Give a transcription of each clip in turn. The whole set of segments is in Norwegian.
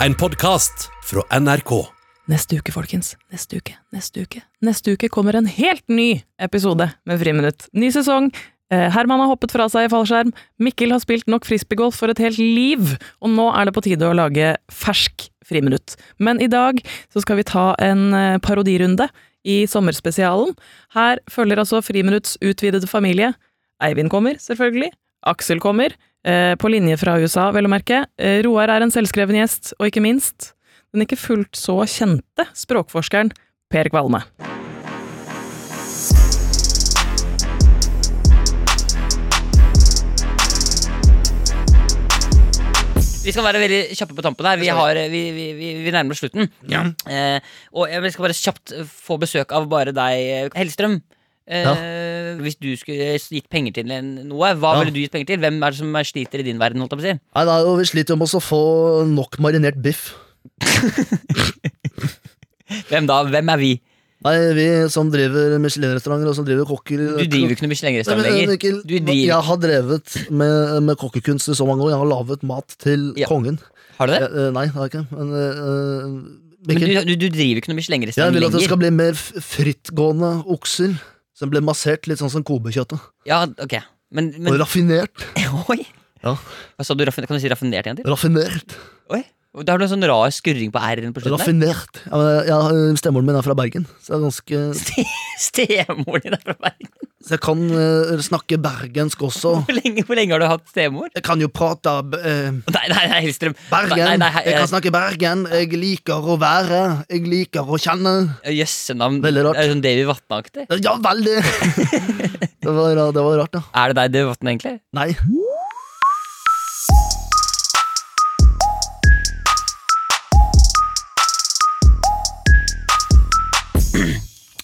En podkast fra NRK. Neste uke, folkens. Neste uke, neste uke. Neste uke kommer en helt ny episode med Friminutt. Ny sesong. Eh, Herman har hoppet fra seg i fallskjerm. Mikkel har spilt nok frisbeegolf for et helt liv. Og nå er det på tide å lage fersk friminutt. Men i dag så skal vi ta en eh, parodirunde i sommerspesialen. Her følger altså Friminutts utvidede familie. Eivind kommer, selvfølgelig. Aksel kommer. Eh, på linje fra USA, vel å merke. Eh, Roar er en selvskreven gjest, og ikke minst den ikke fullt så kjente språkforskeren Per Kvalme. Vi skal være veldig kjappe på tampen her. Vi, har, vi, vi, vi, vi nærmer oss slutten. Ja. Eh, og jeg skal bare kjapt få besøk av bare deg, Hellstrøm. Eh, Hvis du skulle gitt penger til noe, hva Ja. ville du gitt penger til? Hvem er det som sliter i din verden? holdt jeg på å si? Nei, er Vi sliter jo med å få nok marinert biff. Hvem da? Hvem er vi? Nei, Vi som driver Michelin-restauranter og som driver kokker Du driver ikke noe Nei, Michelin-restaurant lenger. Driver Jeg har drevet med, med kokkekunst i så mange år. Jeg har laget mat til Ja. kongen. Har du det? Jeg, eh, nei, det har jeg ikke. Men, eh, Men du, du, du driver ikke noe jeg Michelin-restaurant vil at det skal bli mer frittgående okser. Som ble massert litt sånn som kobekjøttet. Ja, ok Men, Og raffinert. Oi! Ja. Hva sa du? raffin- Kan du si raffinert igjen til? Raffinert. Oi Da har du en sånn rar skurring på R-en på slutten. Raffinert. Ja, Stemoren min er fra Bergen, så jeg, er ganske, Ste- Stemoren din er fra Bergen. så jeg kan uh, snakke bergensk også. Hvor lenge, hvor lenge har du hatt stemor? Jeg kan jo prate uh, Nei, nei, nei, Hellstrøm. Bergen. Nei, nei, jeg kan snakke Bergen. Jeg liker å være. Jeg liker å kjenne. Jøssenavn. Veldig rart. Det er sånn Davy Vatne-aktig. Ja, veldig! det, var, det var rart, da. Er det deg, Davy Vatne, egentlig? Nei.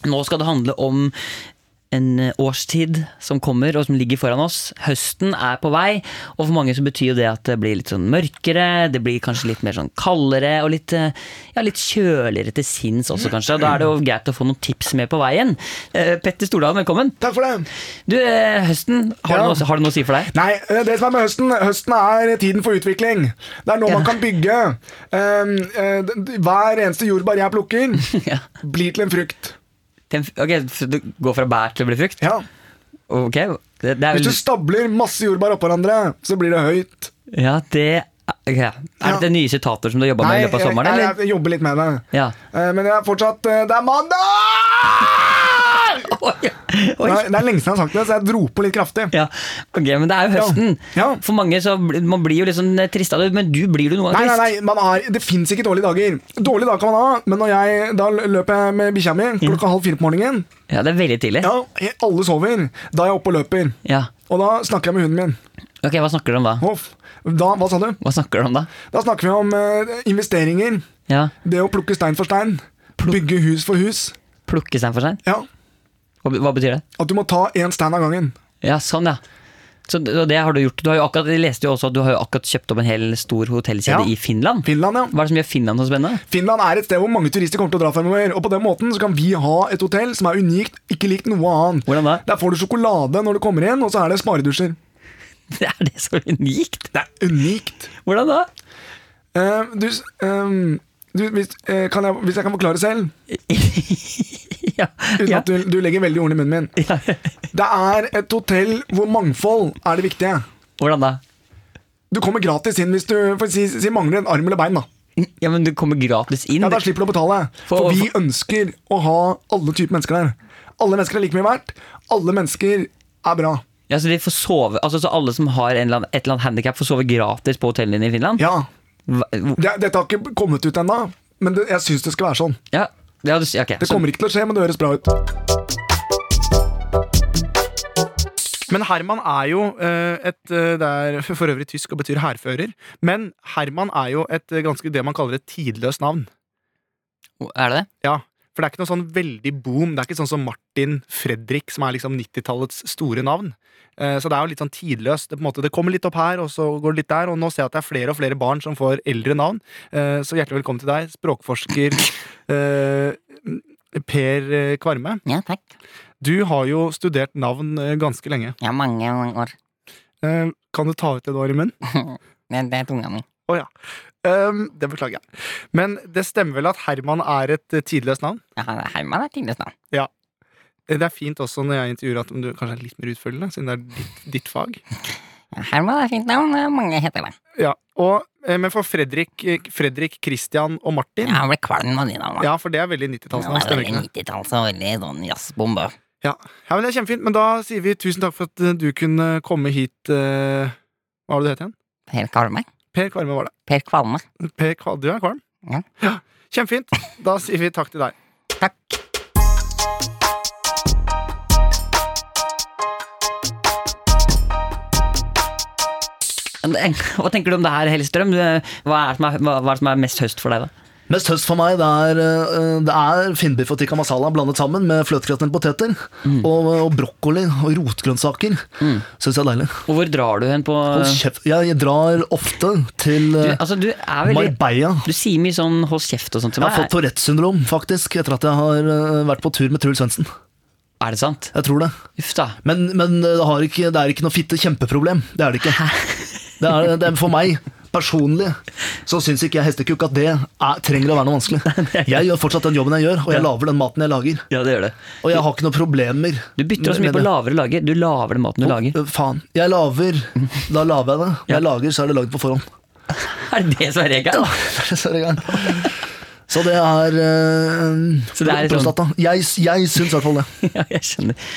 Nå skal det handle om en eh, årstid som kommer og som ligger foran oss. Høsten er på vei, og for mange så betyr jo det at det blir litt sånn mørkere, det blir kanskje litt mer sånn kaldere og litt, eh, ja, litt kjøligere til sinns også, kanskje. Da er det jo greit å få noen tips med på veien. Eh, Petter Stordalen, velkommen. Takk for det. Du, høsten, har, Ja. du noe, har det noe å si for deg? Nei, det som er med høsten Høsten er tiden for utvikling. Det er nå Ja. man kan bygge. Hver eneste jordbær jeg plukker, blir til en frukt. Ok, så du går fra bær til å bli frukt? Ja. Ok, det, det er Hvis vel du stabler masse jordbær oppå hverandre, så blir det høyt. Ja, det ok. Er Ja. dette nye sitater som du har jobba med i løpet av sommeren, jeg, eller? jeg jobber litt med det. Ja. Eh, men jeg er fortsatt eh, Det er mandag! Oi, oi. Det er lenge siden jeg har sagt det, så jeg dro på litt kraftig. Ja, ok, men det er jo høsten. Ja. For mange så man blir jo litt sånn trist av det, men du blir du noen av gang nei, trist? nei, man har, det fins ikke dårlige dager. Dårlige dager kan man ha, men når jeg, da løper jeg med bikkja mi klokka halv fire på morgenen. Ja, det er veldig tidlig. Ja, Alle sover. Da er jeg oppe og løper. Ja. Og da snakker jeg med hunden min. Ok, hva snakker du om da? Hoff. Da, hva sa du? Hva snakker du om da? Da snakker vi om eh, investeringer. Ja, Det å plukke stein for stein. Bygge hus for hus. Plukke stein for stein? Ja, Hva, hva betyr det? At du må ta én stein av gangen. Ja, sånn ja. Så det, har du gjort. Du har jo akkurat, jeg leste jo også at du har jo akkurat kjøpt opp en hel stor hotellkjede Ja. i Finland. Finland, ja. Hva er det som gjør Finland så spennende? Finland er et sted hvor mange turister kommer til å dra fremover. Og på den måten så kan vi ha et hotell som er unikt, ikke likt noe annet. Hvordan da? Der får du sjokolade når du kommer inn, og så er det sparedusjer. Det er det så unikt? Det er unikt. Hvordan da? Uh, du, ehm, du hvis, uh, kan jeg, hvis jeg kan forklare selv, ja. uten at du, du legger veldig ord i munnen min. Det er et hotell hvor mangfold er det viktige. Hvordan da? Du kommer gratis inn hvis du si, si mangler en arm eller bein. da Ja, men du kommer gratis inn. Ja, Da slipper du å betale. For- For vi ønsker å ha alle typer mennesker der. Alle mennesker er like mye verdt. Alle mennesker er bra. Ja, så de får sove Altså så alle som har eller annen, et eller annet handikap, får sove gratis på hotellene i Finland? Ja, det, Dette har ikke kommet ut ennå, men det, jeg syns det skal være sånn. Ja, ja, du, okay, ok. Det Så, kommer ikke til å skje, men det høres bra ut. Men Herman er jo eh, et eh, Det er for for øvrig tysk og betyr hærfører. Men Herman er jo et eh, ganske det man kaller et tidløst navn. er det det? Ja, For det er ikke noe sånn veldig boom. Det er ikke sånn som Martin Fredrik, som er liksom 90-tallets store navn. Eh, Så det er jo litt sånn tidløst. Det, på en måte, det kommer litt opp her, og så går det litt der. Og nå ser jeg at det er flere og flere barn som får eldre navn. Eh, Så hjertelig velkommen til deg, språkforsker eh, Per Kvarme. Ja, takk. Du har jo studert navn ganske lenge. Ja, mange, mange år. Kan du ta ut det du har i munnen? Det, det er tunga mi. Å ja. Um, det beklager jeg. Men det stemmer vel at Herman er et eh, tidløst navn? Ja, Herman er tidløst navn. Ja. Det er fint også når jeg intervjuer at du kanskje er litt mer utfølgende, siden det er ditt, ditt fag. Herman er fint navn, mange heter det. Ja, og, eh, Men for Fredrik, eh, Fredrik, Christian og Martin Jeg ble kvalm av de navnene. Ja, for det er veldig 90-tallsnavn. Ja, veldig det? 90-talls og veldig sånn jazzbombe. Ja. ja, men Det er kjempefint. Men da sier vi tusen takk for at eh, du kunne komme hit. Uh, hva var det du het igjen? Per Kvalme. Per Kvalme var det. Per Kvalme. Per Kva du er kvalm? Ja. Kjempefint. Da sier vi takk til deg. Takk. Hva tenker du om det her, Hellstrøm? Hva er, det som er, hva hva er det som er mest høst for deg, da? Mest høst for meg, det er, eh, det er finnbiff og tikka masala blandet sammen med fløtegratinerte poteter. Og, og brokkoli og rotgrønnsaker. Mm. Syns jeg er deilig. Og hvor drar du hen på. Jeg drar ofte til du, eh, Altså, du er veldig Marbella. Du sier mye sånn hold kjeft og sånt til meg. Jeg har fått Tourettes syndrom, faktisk, etter at jeg har eh, vært på tur med Truls Svendsen. Er det sant? Jeg tror det. Men, men det, har ikke, det er ikke noe fitte kjempeproblem. Det er det ikke. Det er, det er for meg personlig så syns ikke jeg hestekuk at det er, trenger å være noe vanskelig. Jeg gjør fortsatt den jobben jeg gjør, og jeg lager den maten jeg lager. Ja, det gjør det. Og jeg har ikke noen problemer. Du bytter oss mye på lavere lager. Du lager den maten du lager. Å, Faen. Jeg lager, da lager jeg det. Jeg lager, så er det lagd på forhånd. Er det det som er regelen? det er det som er regelen. Så det er øh, Så det er sånn- prostata. Jeg, jeg syns i hvert fall det. Ja, jeg skjønner.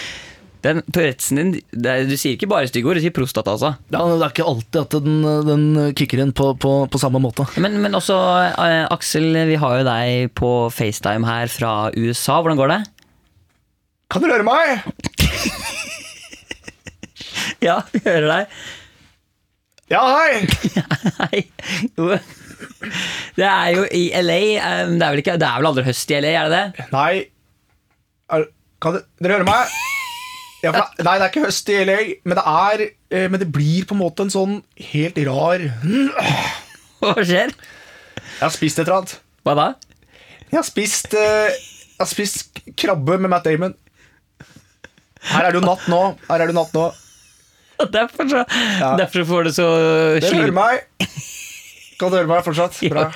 Den Tourettesen din det er, Du sier ikke bare stygge ord, du sier prostata, altså. Ja, det er ikke alltid at den, den kicker inn på, på, på samme måte. Men, men også, uh, Aksel, vi har jo deg på FaceTime her fra USA. Hvordan går det? Kan du høre meg? Ja, vi hører deg. Ja, hei! Hei. Jo. Det er jo i LA. eh, Det er vel, ikke, det er vel aldri høst i LA, er det det? Nei er, Kan du, Dere høre meg? Ja, for, nei, det er ikke høst i LA, men det er eh, Men det blir på en måte en sånn helt rar Hva skjer? Jeg har spist et eller annet. Hva da? Jeg har spist eh, Jeg har spist krabbe med Matt Damon. Her er det jo natt nå. Her er det natt nå. Derfor, så, derfor får du så Dere hører meg? Kan du høre meg fortsatt? Bra.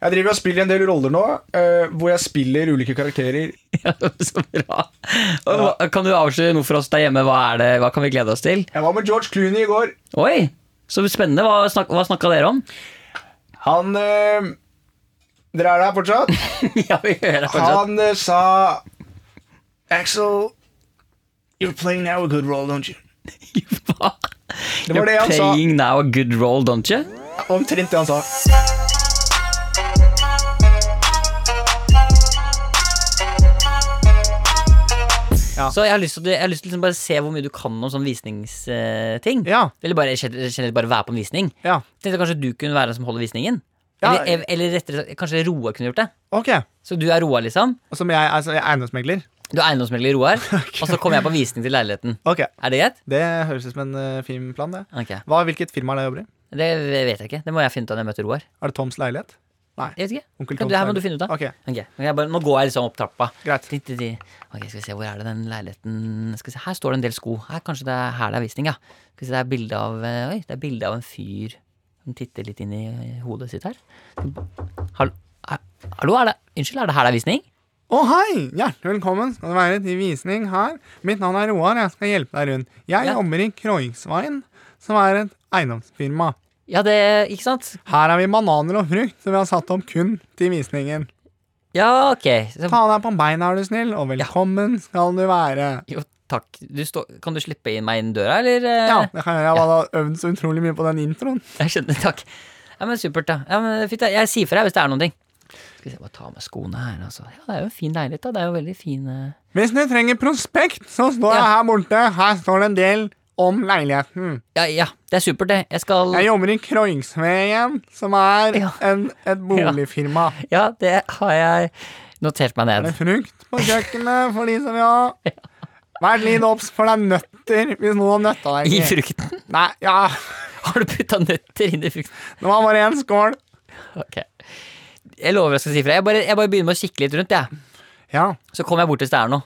Jeg driver og spiller en del roller nå, uh, hvor jeg spiller ulike karakterer. Ja, så bra. Hva- Kan du avsløre noe for oss der hjemme? Hva, er det, hva kan vi glede oss til? Jeg var med George Clooney i går. Oi, så spennende. Hva, snak, hva snakka dere om? Han uh, Dere er der fortsatt? ja, vi hører fortsatt. Han uh, sa Axel, you're playing now a good role, don't you? Hva? Det var det han sa. Playing now a good role, don't you? Omtrent det han sa. Så jeg har lyst til, jeg har lyst til liksom bare se hvor mye du kan om sånne visningsting. Ja. Eller bare generelt bare være på en visning. Ja. Tenkte kanskje du kunne være den som holder visningen. Ja. Eller, eller rettere sagt, kanskje Roar kunne gjort det. Ok. Så du er Roar, liksom. Som jeg, altså, jeg er eiendomsmegler. Du er eiendomsmegler Roar, og så kommer jeg på visning til leiligheten. Ok. Er det greit? Det høres ut som en uh, fin plan, det. okay. Hva, hvilket firma er det jeg jobber i? Det vet jeg ikke. Det må jeg finne ut av når jeg møter Roar. Er det Toms leilighet? Nei. Jeg vet ikke. Onkel Tom. Du, her må du finne ut av. Ok, Ok, jeg bare, Nå går jeg liksom opp trappa. greit. Ok, skal vi se, Hvor er det den leiligheten Skal vi se, Her står det en del sko. Her Kanskje det er her det er visning, ja. Skal vi se, Det er bilde av eh, Oi, det er bilde av en fyr som titter litt inn i hodet sitt her. Hallo, er- hallo er det Unnskyld, er det her det er visning? Å, hei! Hjertelig velkommen skal du være til visning her. Mitt navn er Roar, jeg skal hjelpe deg rundt. Jeg Ja. jobber i Kroingsveien, som er et eiendomsfirma. Ja, det Ikke sant? Her har vi bananer og frukt, som vi har satt opp kun til visningen. Ja, ok. Så, Ta deg på beina, er du snill, og velkommen skal du være. jo, takk. Du stå... kan du slippe inn meg inn døra, eller? eh? Ja, det kan jeg gjøre. Jeg har øvd så utrolig mye på den introen. Jeg skjønner, takk. Ja, men Supert, da. Ja, men fint, da. Jeg sier fra hvis det er noen ting. Skal vi se, bare ta med skoene her, altså. Ja, Det er jo en fin leilighet, da. Det er jo veldig fin uh... Hvis du trenger prospekt, så står jeg her borte. Her står det en del om leiligheten. Ja, ja, det er supert, det. Jeg skal Jeg jobber i Kroingsveien, som er Ja. en, et boligfirma. Ja, det har jeg notert meg Det ned. er frukt på kjøkkenet for de som vil ha. Vær litt obs, for det er nøtter hvis noen har nøtta deg. I frukten. Nei, ja, Har du putta nøtter inn i frukten? det var bare én skål. Ok. Jeg lover jeg skal si fra. Jeg bare, jeg bare begynner med å kikke litt rundt, jeg. Ja, Så kommer jeg bort hvis det er noe.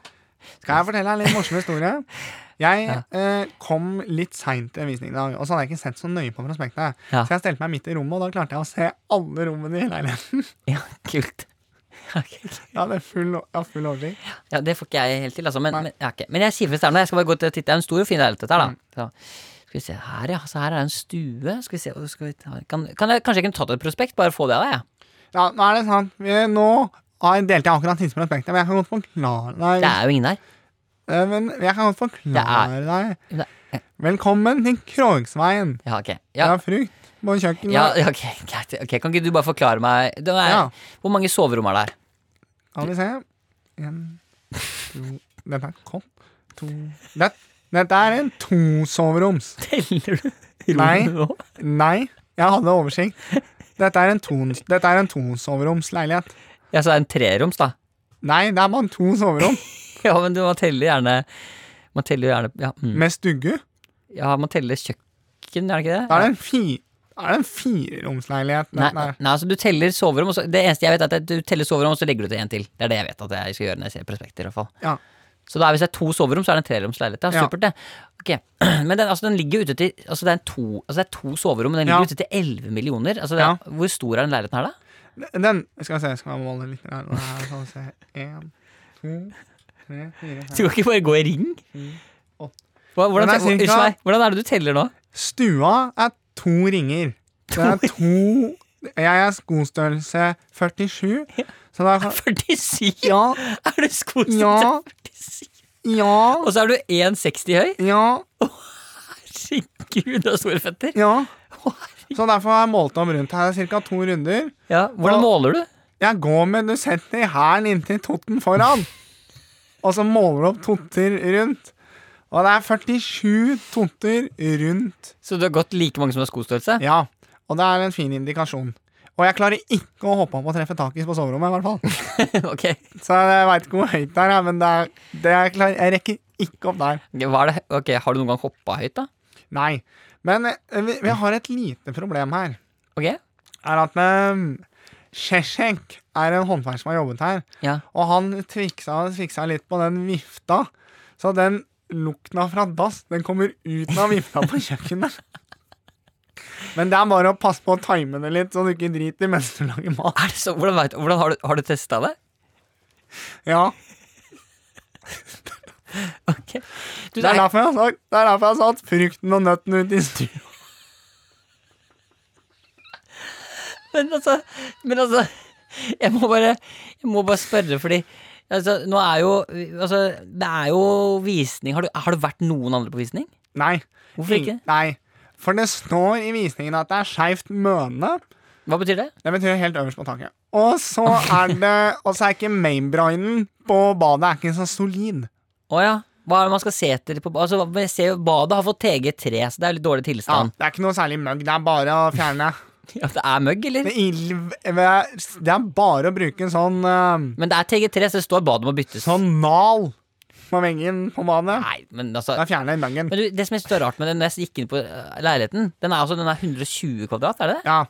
skal jeg fortelle deg en litt morsom historie? Jeg Ja. eh, kom litt seint til visning i dag, og så hadde jeg ikke sett så nøye på prospektet. Ja. Så jeg stelte meg midt i rommet, og da klarte jeg å se alle rommene i leiligheten. Ja, kult. Ok, ja det er full, full oversikt. Ja, Det får ikke jeg helt til, altså. Men, men, ja, ok. men jeg sier fra starten, jeg skal bare gå til å titte. Det er en stor og fin leilighet, her, Mm. da. Så, skal vi se her, ja. Så her er det en stue. Skal vi se, skal vi ta? Kan, kan jeg, Kanskje jeg kunne tatt et prospekt? Bare få det av deg, jeg. Ja, nå er det sant. Vi, nå delte jeg akkurat tidsprospektet, men jeg kan godt forklare deg. Det er jo ingen her. Eh, Men jeg kan forklare deg. Er- Velkommen til Krogsveien. Ja, ok. Det Ja, er frukt på kjøkkenet. ja, ok, greit. Ok, Kan ikke du bare forklare meg det er, Ja. Hvor mange soverom er det her? Skal vi se. En, to Dette er kopp. To det, dette er en tosoveroms. Teller du Nei. rommene nå? Nei, jeg hadde oversikt. Dette er en, to, dette er en tosoveromsleilighet. Ja, så det er en treroms, da. Nei, det er bare to soverom Ja, men du, man teller gjerne Man teller gjerne ja, mm. med stugge. ja, man teller kjøkken, er det ikke det? Er det en, fi, er det en fireromsleilighet. Nei, Nei. nei, altså du teller soverom så, Det eneste jeg vet er at du teller soverom Og så legger du til en til Det er det jeg vet at jeg skal gjøre når jeg ser prospekter i hvert fall Ja. Så da hvis det er to soverom Så er det en treromsleilighet. Ja, Ja. supert det Ok Men den, altså, den ligger ute til Altså det er, en to, altså, det er to soverom Men den Ja. ligger ute til 11 millioner altså, det, er- Hvor stor er den leiligheten her da? Den Skal vi se, skal jeg måle litt her. Er det sånn, se. En, to, Du kan ikke bare gå i ring. Hvordan, er unnskyld meg, hvordan er det du teller nå? Stua er to ringer. Det er to Jeg er skostørrelse 47, så da kan 47 Ja, Er du skostørrelse Ja. 47 ja, Og så er du 1,60 høy ja, Herregud, du har store føtter ja. Så derfor har jeg målt om rundt her. Ca. to runder. Ja, hvordan måler du? Jeg går med Du setter hælen inntil totten foran. Og så måler du opp totter rundt. Og det er 47 totter rundt. Så du har gått like mange som har skostørrelse? Ja, og det er en fin indikasjon. Og jeg klarer ikke å hoppe opp og treffe taket på soverommet, i hvert fall. ok Så jeg veit ikke hvor høyt det er, men det er, det er klar, jeg rekker ikke opp der. Er? Ok, Har du noen gang hoppa høyt, da? Nei. Men eh, vi, vi har et lite problem her. Ok? Er at um, Sheshek er en håndverker som har jobbet her. Ja. Og han tviksa, tviksa litt på den vifta. Så den lukta fra dass, den kommer ut av vifta på kjøkkenet. Men det er bare å passe på å time det litt, så du ikke driter mens du lager mat. Er det så? Hvordan, vet, hvordan Har du, har du testa det? Ja, okay. du, Det er derfor jeg har sagt Det er derfor jeg har satt frukten og nøtten ut i stua. Men, altså, men altså Jeg må bare Jeg må bare spørre, fordi altså, Nå er jo Altså, det er jo visning. Har du, har du vært noen andre på visning? Nei. Hvorfor ikke? Nei. For det står i visningen at det er skeivt møne. Hva betyr det? Det betyr helt øverst på taket. Og så er det Og så er ikke mainbrinen på badet er ikke så solid. Å ja. Hva er det man skal se etter på Altså, ser Badet har fått TG3, så det er litt dårlig tilstand. Ja, det er ikke noe særlig møgg. Det er bare å fjerne. Ja, Det er møgg, eller? Det er, det er bare å bruke en sånn uh, Men det er TG3, så det står badet må byttes. Sånn nal på veggen på badet. Nei, men altså Da fjerner jeg møggen. Men du, det som jeg synes er rart med den, når jeg gikk inn på øh, leiligheten Den er altså den er 120 kvadrat, er det det? Ja.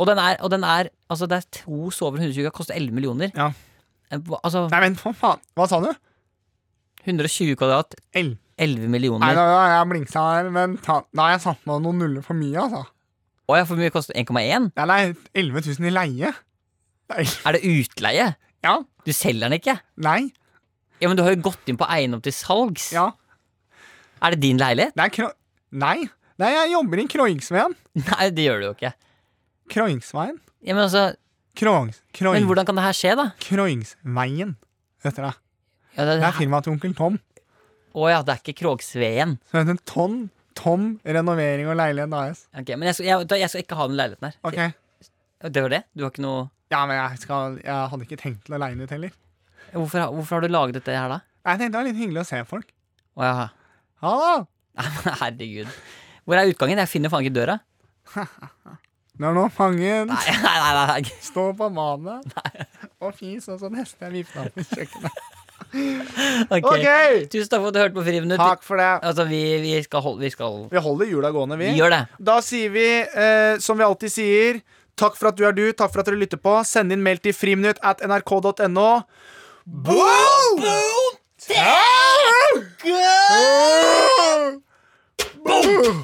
Og den er, og den er Altså, det er to sover 120, koster 11 millioner. Ja. Eh, Altså, Nei, vent, for faen. Hva sa du? 120 kvadrat, 11 millioner. Nei, da, da jeg blingsa her, men ta, da har jeg satt med noen nuller for mye, altså. Å ja, for mye koster 1,1? Ja, er 11 000 i leie. Nei. Er det utleie? Ja. Du selger den ikke? Nei. Ja, men du har jo gått inn på eiendom til salgs. Ja. Er det din leilighet? Det er kro... Nei. Nei, jeg jobber i Kroingsveien. Nei, det gjør du jo ikke. Kroingsveien? Ja, men altså Kroings... Kroing, Men hvordan kan det her skje, da? Kroingsveien, heter det. Ja, det, Det er firmaet til onkel Tom. Å ja, det er ikke Krogsveen. Som heter Tom, Tom Renovering og Leilighet AS. Ok, Men jeg skal, jeg, jeg skal ikke ha den leiligheten her. Ok. Det var det? Du har ikke noe Ja, men jeg, skal, jeg hadde ikke tenkt til å leie den ut heller. Hvorfor, hvorfor har du laget dette her, da? Jeg tenkte det var litt hyggelig å se folk. Å ja. Hallo! Herregud. Hvor er utgangen? Jeg finner faen ikke døra. Du er nå fanget. Nei, nei, nei, nei. Stå på manet og fis, og så neste jeg vifta på kjøkkenet. Ok. Ok! Tusen takk for at du hørte på Friminutt. Takk for det. Altså, vi, vi skal holde Vi skal Vi holder hjula gående, vi. Vi gjør det. Da sier vi, eh, som vi alltid sier, takk for at du er du, takk for at dere lytter på. Send inn mail til friminutt at nrk.no. Boom! Boom!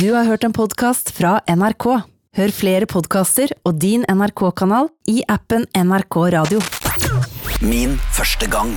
Du har hørt en podkast fra NRK. Hør flere podkaster og din NRK-kanal i appen NRK Radio. Min første gang.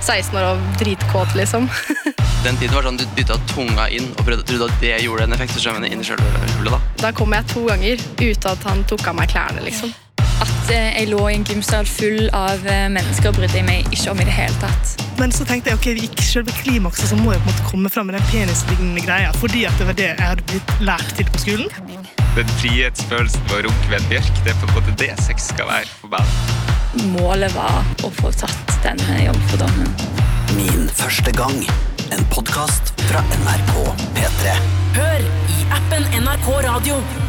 16 år og dritkåt, liksom. Den tiden var sånn du dytta tunga inn og prøvde, trodde at det gjorde en effekt. Så skjønner inn i hullet, da. Da kom jeg to ganger uten at han tok av meg klærne, liksom. At eh, jeg lå i en gymsal full av eh, mennesker brydde jeg meg ikke om i det hele tatt. Men så tenkte jeg ok, i selve klimakset så må jeg på en måte komme fram med den penislignende greia, fordi at det var det jeg hadde blitt lært til på skolen. Den frihetsfølelsen ved å runke ved en bjørk, det er på en måte det sex skal være for meg. Målet var å få tatt denne jomfrudommen. Min første gang. En podkast fra NRK P3. Hør i appen NRK Radio.